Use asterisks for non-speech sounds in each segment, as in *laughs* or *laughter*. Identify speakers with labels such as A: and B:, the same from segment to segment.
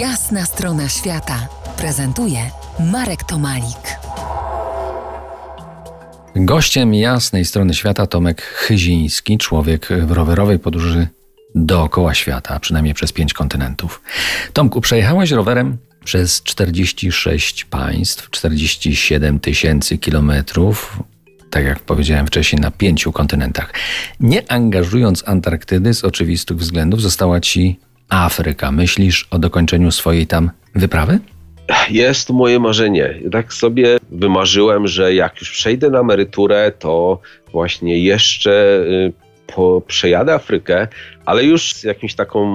A: Jasna strona świata prezentuje Marek Tomalik.
B: Gościem jasnej strony świata Tomek Chyziński, człowiek w rowerowej podróży dookoła świata, przynajmniej przez pięć kontynentów. Tomku, przejechałeś rowerem przez 46 państw, 47 tysięcy kilometrów, tak jak powiedziałem wcześniej, na pięciu kontynentach. Nie angażując Antarktydy z oczywistych względów, została ci Afryka. Myślisz o dokończeniu swojej tam wyprawy?
C: Jest moje marzenie. Tak sobie wymarzyłem, że jak już przejdę na emeryturę, to właśnie jeszcze y, po, przejadę Afrykę, ale już z jakimś taką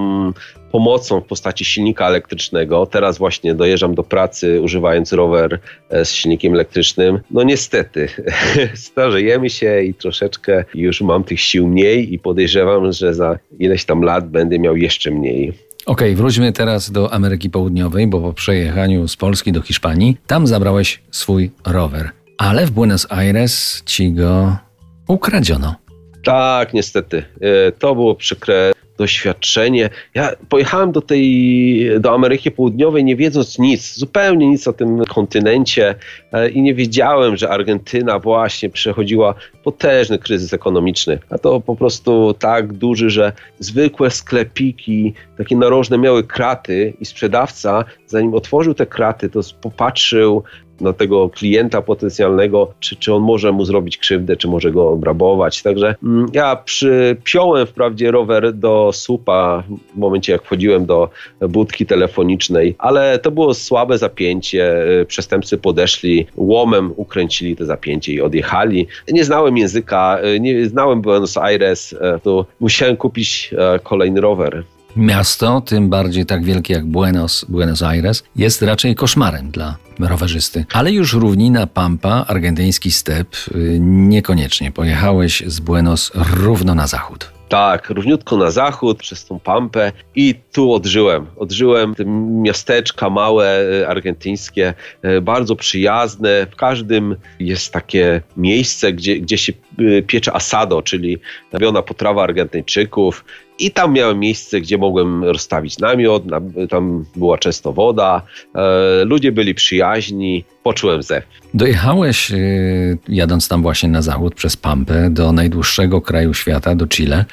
C: pomocą w postaci silnika elektrycznego. Teraz właśnie dojeżdżam do pracy używając rower e, z silnikiem elektrycznym. No niestety, *laughs* starzejemy się i troszeczkę już mam tych sił mniej i podejrzewam, że za ileś tam lat będę miał jeszcze mniej.
B: Okej, okay, wróćmy teraz do Ameryki Południowej, bo po przejechaniu z Polski do Hiszpanii, tam zabrałeś swój rower. Ale w Buenos Aires ci go ukradziono.
C: Tak, niestety. E, to było przykre doświadczenie. Ja pojechałem do tej, do Ameryki Południowej nie wiedząc nic, zupełnie nic o tym kontynencie e, i nie wiedziałem, że Argentyna właśnie przechodziła potężny kryzys ekonomiczny. A to po prostu tak duży, że zwykłe sklepiki, takie narożne miały kraty i sprzedawca, zanim otworzył te kraty, to popatrzył na tego klienta potencjalnego, czy, czy on może mu zrobić krzywdę, czy może go obrabować. Także mm, ja przypiąłem wprawdzie rower do słupa w momencie, jak wchodziłem do budki telefonicznej, ale to było słabe zapięcie. Przestępcy podeszli, łomem ukręcili to zapięcie i odjechali. Nie znałem języka, nie znałem Buenos Aires, to musiałem kupić kolejny rower.
B: Miasto, tym bardziej tak wielkie jak Buenos, Buenos Aires, jest raczej koszmarem dla rowerzysty. Ale już równina Pampa, argentyński step, y, niekoniecznie. Pojechałeś z Buenos równo na zachód.
C: Tak, równiutko na zachód, przez tą pampę i tu odżyłem. Odżyłem te miasteczka małe, y, argentyńskie, y, bardzo przyjazne. W każdym jest takie miejsce, gdzie, gdzie się piecze asado, czyli nawiona potrawa Argentyńczyków. I tam miałem miejsce, gdzie mogłem rozstawić namiot, tam była często woda, e, ludzie byli przyjaźni, poczułem zew.
B: Dojechałeś, e, jadąc tam właśnie na zachód przez Pampę, do najdłuższego kraju świata, do Chile,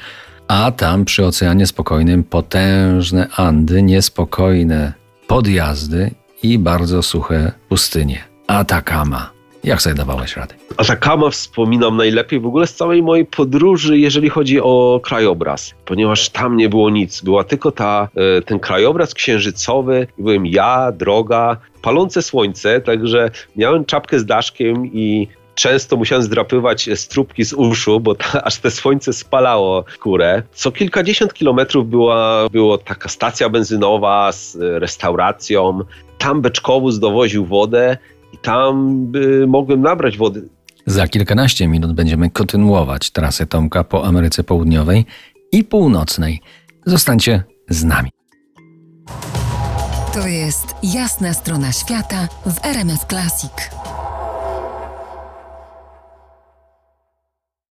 B: a tam przy Oceanie Spokojnym potężne Andy, niespokojne podjazdy i bardzo suche pustynie. Atakama. Jak sobie dawałeś radę?
C: Atakama wspominam najlepiej w ogóle z całej mojej podróży, jeżeli chodzi o krajobraz, ponieważ tam nie było nic. Była tylko ta, e, ten krajobraz księżycowy, byłem ja, droga, palące słońce, także miałem czapkę z daszkiem i często musiałem zdrapywać strupki z uszu, bo ta, aż te słońce spalało kurę. Co kilkadziesiąt kilometrów była, była taka stacja benzynowa z restauracją. Tam beczkowóz dowoził wodę i tam by mogłem nabrać wody.
B: Za kilkanaście minut będziemy kontynuować trasę Tomka po Ameryce Południowej i Północnej. Zostańcie z nami.
A: To jest jasna strona świata w RMS Classic.